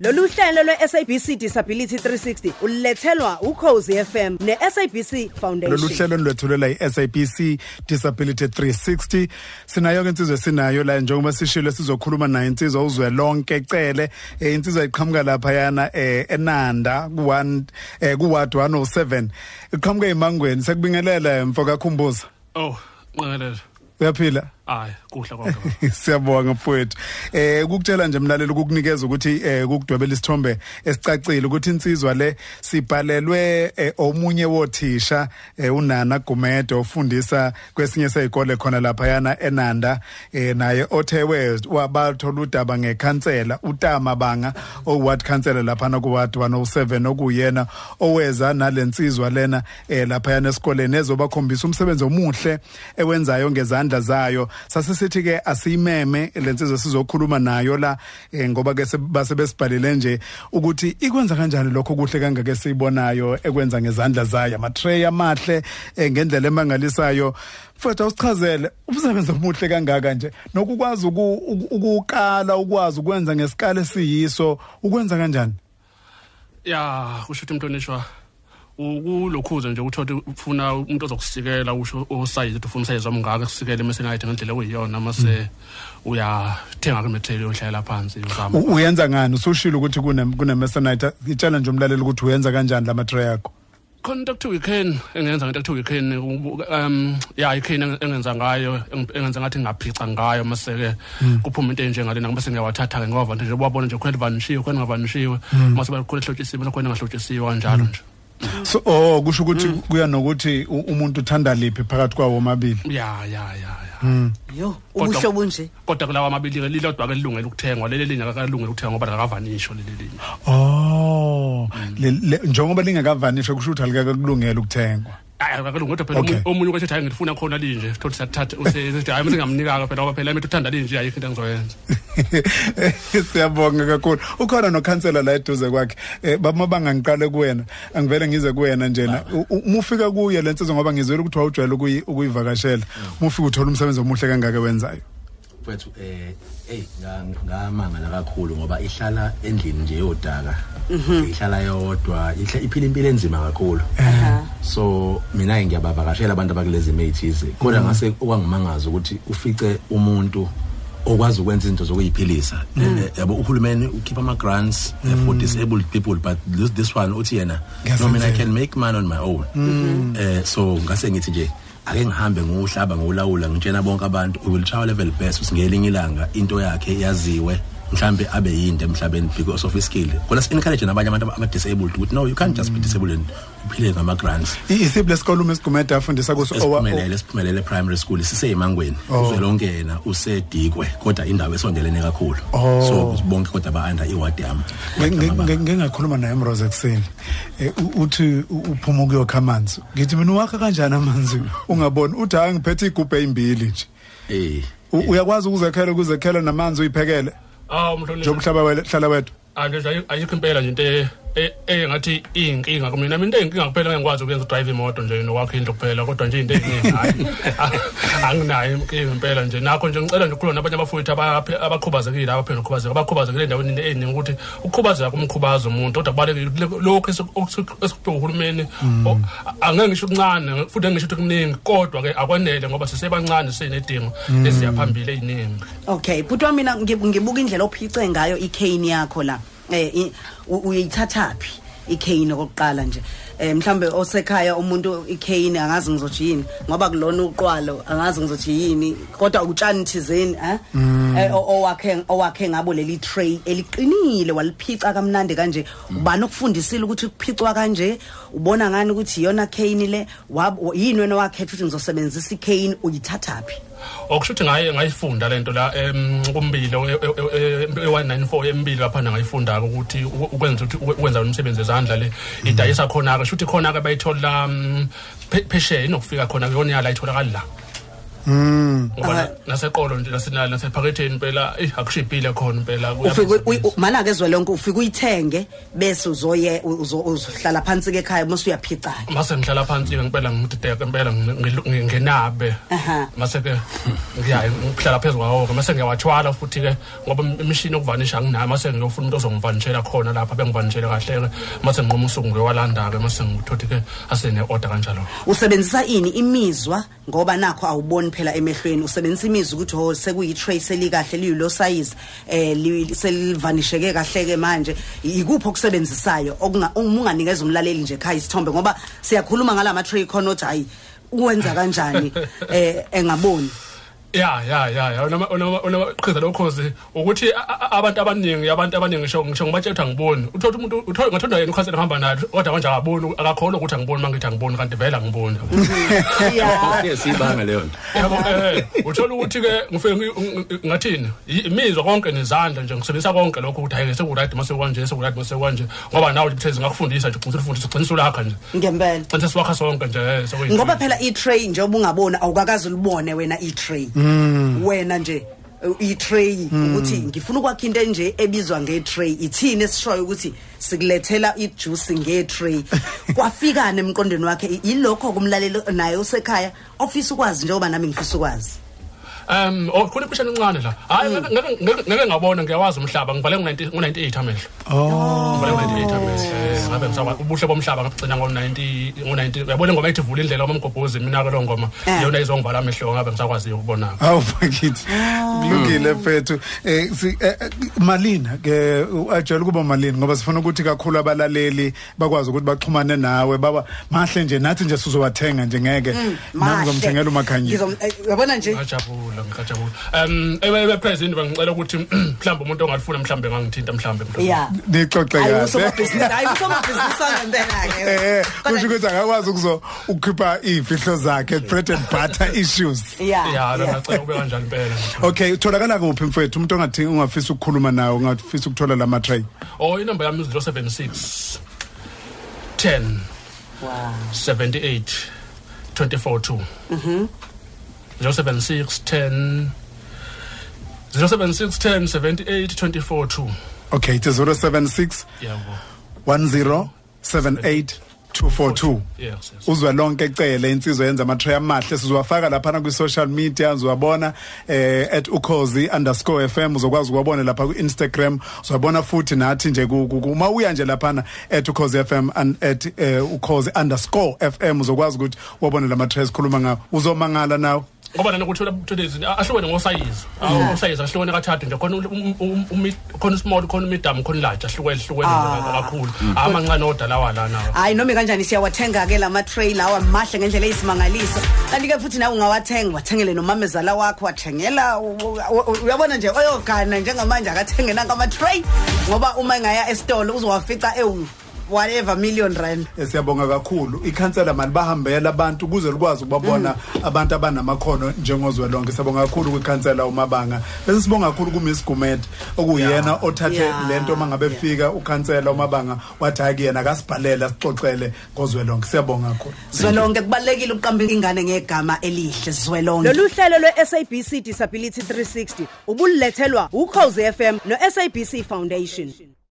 Lolu hlelo lwe-SABC Disability 360 ulethelwa ukhozi FM ne-SABC Foundation. lolu hlelo lwethulela i-SABC Disability 360 sinayo ke insizwe sinayo la njengoba sishilo sizokhuluma nayo insizwa uzwe lonke ecele eh, insizwa iqhamuka lapha yana eh, enanda ku1 eh, ku-ward 107 iqhamuka emangweni sekubingelela mfoka khumbuza Oh, nqengelela. uyaphila? Hayi, kuhle konke. siyabonga mfowethu. Eh ukukutshela nje mlaleli ukukunikeza ukuthi eh ukudwebela isithombe esicacile ukuthi insizwa le sibhalelwe eh, omunye wothisha eh, unana Gumede ofundisa kwesinye sezikole khona lapha yana eNanda. Eh naye othewe wabathola udaba ngekhansela utama banga oward councillor lapha na ku ward 107 okuyena oweza nalensizwa lena eh lapha yana esikoleni ezobakhombisa umsebenzi omuhle ewenzayo ngezandla zayo. Sasesithi ke asiyimeme lensizwe sizokhuluma nayo la eh, ngoba ke base besibhalile nje ukuthi ikwenza kanjani lokho kuhle kangake siyibonayo ekwenza ngezandla zayo ama tray amahle eh, ngendlela emangalisayo. Futhi awusichazele. Umsebenzi omuhle kangaka nje. Nokukwazi uku- uku- ukukala ukwazi ukwenza ngesikala esiyiso ukwenza kanjani? Ya, kusho ukuthi umntonishwa ukulokhuza nje ukuthi ufuna umuntu ozokusikela usho osize ukuthi ufuna usize omngaka kusikele mase ngayithe ngendlela okuyiyona mase uyathenga ke material yohlala phansi uzama. U- uyenza ngani? Usushilo ukuthi kune kune mesanite itshela nje umlaleli ukuthi uyenza kanjani la matray yakho Khona into kuthiwa ican engenza ngento kuthiwa ican um ya ican engenza ngayo engenza ngathi ngaphica ngayo mase ke kuphuma into enjengalena mase ngiyawathatha ke ngoba nje ubabona nje khona vanishiwe khona ngavanishiwe mase bakhule hlotsisiwe khona ngahlotsisiwe kanjalo nje. So oh kusho ukuthi kuya nokuthi umuntu uthanda liphi phakathi kwawo omabili Ya ya ya ya. Yo, Kodwa- ubusho bunje. kodwa kulawa amabili ke lilodwa ke lilungele ukuthengwa. Leli linye akalungele ukuthengwa ngoba akavanisho leli linye oh njengoba lingakavanisha kusho ukuthi alikakakulungela ukuthengwa. Hayi akalungi kodwa phela Okay. omunye- omunye kwethu hayi ngifuna khona linje thothi sathatha usethi hayi mase ngamnika phela ngoba phela mina uthanda linje ayikho into engizoyenza. Siyabonga kakhulu. Ukhona nokhansela la eduze kwakhe. Eh baba bangangiqale kuwena angivele ngize kuwena njena uma ufika kuye lensizwa ngoba ngizwela ukuthi wawujwayele ukuyi- ukuyivakashela uma ufika uthola umsebenzi omuhle kangaka wenzayo? Mfethu eh hey nga- ngamangala kakhulu ngoba ihlala endlini nje yodaka. Ihlala yodwa iphila impilo enzima kakhulu. So mina ngiyabavakashela abantu abakulezi mathes kodwa ngase okwangimangaza ukuthi ufice umuntu okwazi ukwenza izinto zokuyiphilisa. Eh, yabo uhulumeni ukhipha ama grants eh, for disabled people but this, this one uthi yena no mina I can make money on my own. Eh so ngase ngithi nje ake ngihambe ngohlaba ngolawula ngitshena bonke abantu. We will try our level best. Usingelinye ilanga into yakhe yaziwe. Mhlambe abe yinto emhlabeni because of iskill kona si encourage nabanye abantu aba disabled ukuthi no you can't just be disabled and uphile ngama grants I- isiphi lesikole esigumede afundisa kuso? Owa- esiphumelele esiphumelele primary school siseyimangweni. Oh. uzwelonke yena usedikwe kodwa indawo esondelene kakhulu. Oh. so bonke kodwa ba under iward yami Nge- nge- nge- ngingakhuluma naye Mrose ekseni Eh, u- uthi u- uphuma ukuyokha amanzi ngithi mina uwakha kanjani amanzi? Ungaboni uthi hayi ngiphethe igubhe ezimbili nje. Eh U- uyakwazi ukuzekhela ukuzekhela namanzi uyiphekele? Ah umhlonishwa njengoba uhlaba wele- hlala wedwa anje ayikho impela nje into e- e- engathi iyinkinga kumina mina into eyinkinga kuphela ngengikwazi ukuyenza udrive imoto nje nokwakha indlu kuphela kodwa nje into eziningi hayi. Anginayo inkinga impela nje. Nakho nje ngicela nje ukukhuluma nabanye abafowethu abaphe- abakhubazekile abaphela nokhubazeka abakhubazekile endaweni eningi ukuthi ukukhubazeka kumkhubaza umuntu kodwa kubalulekile lokhu esikuthiwa uhulumeni o- angeke ngisho okuncane futhi angisho ukuthi kuningi kodwa ke akwanele ngoba sisebancane sisenedingo eziyaphambili eziningi Okay, butwa mina ngib- ngibuka indlela ophice ngayo iCane yakho la. Eh uyithathaphi iCane okokuqala nje. Eh mhlambe osekhaya umuntu iCane angazi ngizothi yini? Ngoba kulona uqwalo angazi ngizothi yini? Kodwa utshani thizeni eh Eh, owakhe owakhe ngabo leli tray eliqinile waliphica kamnandi kanje. Ubani okufundisile ukuthi kuphicwa kanje? Ubona ngani ukuthi iyona cane le? Yini wena wakhetha ukuthi ngizosebenzisa iCane uyithathaphi okusho ukuthi ngaye ngayifunda lento la em kumbili e194 embili lapha ngayifunda ukuthi ukwenza ukuthi ukwenza umsebenzi wezandla le idayisa khona ke shuthi khona ke bayithola phe- phesheya inokufika khona ke yona yala itholakala la. Ngoba na- naseqolo nje nasenali nasephaketheni impela eh akushibhile khona impela ufike uyi- u- mana ke zwelonke ufike uyithenge bese uzoye uzo- uzohlala phansi ke ekhaya mase uyaphica ke mase ngihlala phansi ke ngempela ngidideka impela ngi- ngi- ngenabe Aha. mase ke ngiyaye ngihlala phezulu kwawo ke mase ngiyawathwala futhi ke ngoba imishini yokuvanisha anginayo mase ngiyofuna umuntu ozongivanishela khona lapha bengivanishele kahle ke mase nginqoma usuku ngiyowalanda ke mase ngithothi ke asene order kanjalo. Usebenzisa ini imizwa ngoba nakho awuboni phela emehlweni usebenzisa imizwa ukuthi ho sekuyi trace elikahle liyilo size eh li- selivanisheke kahle ke manje. Ikuphi okusebenzisayo? Okunga uma unganikeza umlaleli nje ekhaya isithombe ngoba siyakhuluma ngalama tray khona uthi hayi uwenza kanjani eh engaboni? Ya ya ya ya. Unama unama unamaqhiza lokhozi ukuthi a- a- abantu abaningi abantu abaningi ngisho ngisho ngobatshela ukuthi angiboni. Uthola umuntu uthola ngathonda yena ukhansela ngihamba naye kodwa manje akaboni akakholwa ukuthi angiboni mangithi angiboni kanti vele angiboni. Yeah ke sibanga leyo nto. Yabo eh uthola ukuthi ke ngifike ngi- ngi- ngathini? I- imizwa konke nezandla nje ngisebenzisa konke lokho ukuthi hayi sekurayidi mase kwanje sekurayidi mase kwanje ngoba nawe buthezi ngakufundisa nje ugcina ufundisa ugcina usulakha nje. Ngempela. Ugcina siwakha sonke nje eh, sekuyinto. ngoba phela i-tray njengoba ungaboni awukakazi ulibone wena i-tray. Wena nje uh, i-tray ukuthi ngifuna ukwakha into enje ebizwa nge-tray. Ithini esishoyo ukuthi sikulethela ijuice nge-tray? Kwafikane emqondweni wakhe I- yilokho kumlaleli naye usekhaya ofisa ukwazi njengoba nami ngifisa ukwazi. Um oh khona impushana encane la. Hayi ngeke ngeke- ngeke ngeke ngabona ngiyawazi umhlaba ngivale ngo90 ngo98 amehlo. Oh. Ngivale ngo98 amehlo. Eh, Ngabe ngisaba ubuhle bomhlaba ngagcina ngo90 ngo90 uyabona ngoma ethi vula indlela omgobhozi mina ke lo ngoma Eh. yona izongivala amehlo ngabe ngisakwazi ukubona. Awu bakithi. Kulungile mfethu. Eh si eh, eh, Malina ke ajela kuba Malina ngoba sifuna ukuthi kakhulu abalaleli bakwazi ukuthi baxhumane nawe baba mahle nje nathi nje sizowathenga nje ngeke. Nami ngomthengela umakhanyisa. Ngizom- eh, uyabona Ngajabula ngajabula. Um ebe president bangicela ukuthi mhlawumbe umuntu ongalifuna mhlawumbe ngangithinta mhlawumbe mhlawumbe. yeah Nixoxe kahle. usomabhizinisi hayi usomabhizinisi wangempela ke Eh Kodwa- kusho ukuthi akakwazi ukuzo ukukhipha izifihlo zakhe bread and butter issues. yeah yeah. ngicela kube kanjalo impela. Okay utholakala kuphi mfethu umuntu ongathi ungafisa ukukhuluma nawe ungafisa ukuthola lama tray. Oh inamba yami 076 10 wow 78 242 mhm 076 10 076 10 78 242 Okay it is 076 yabo 1078242 yes yes. Uzwe lonke ecele insizwa yenza ama tray amahle. Sizowafaka lapha ku social media uzowabona eh @ukhozi_fm uzokwazi ukubona lapha ku Instagram uzobona futhi nathi nje ku ku- uma uya nje lapha @ukhozifm and @ukhozi_fm uzokwazi ukuthi ubone lama trays khuluma ngawo. Uzomangala nawe ngoba nana kuthola today's ahlukene ngosayizi awu usayizi ahlukene kathathu nje. Khona um- um- umi- khona small khona medium khona large ahlukene ahlukene nje kakhulu. Amancane odala lana hayi noma kanjani siyawathenga ke lama tray lawa mahle ngendlela eyisimangaliso. Kanti ke futhi nawe ungawathenga wathengele nomamezala wakho wathengela u- u- u- uyabona nje oyogana njengamanje akathenge nanka ama tray ngoba uma engaya esitolo uzowafica ewu whatever million rand. Eh, siyabonga kakhulu. Ikhansela mali bahambela abantu ukuze likwazi ukubabona abantu abanamakhono njengozwelonke. Siyabonga kakhulu kwikhansela umabanga. Bese sibonga kakhulu kuMiss Gumet okuyena othathe Yeah. lento mangabe fika ukhansela umabanga wathi hayi kuyena akasibhalela sixoxele ngozwelonke. Siyabonga kakhulu. Zwelonke kubalekile uqamba ingane ngegama elihle zwelonke. Lolu hlelo lwe-sabc disability 360 ubulethelwa ukhozi fm no-sabc foundation.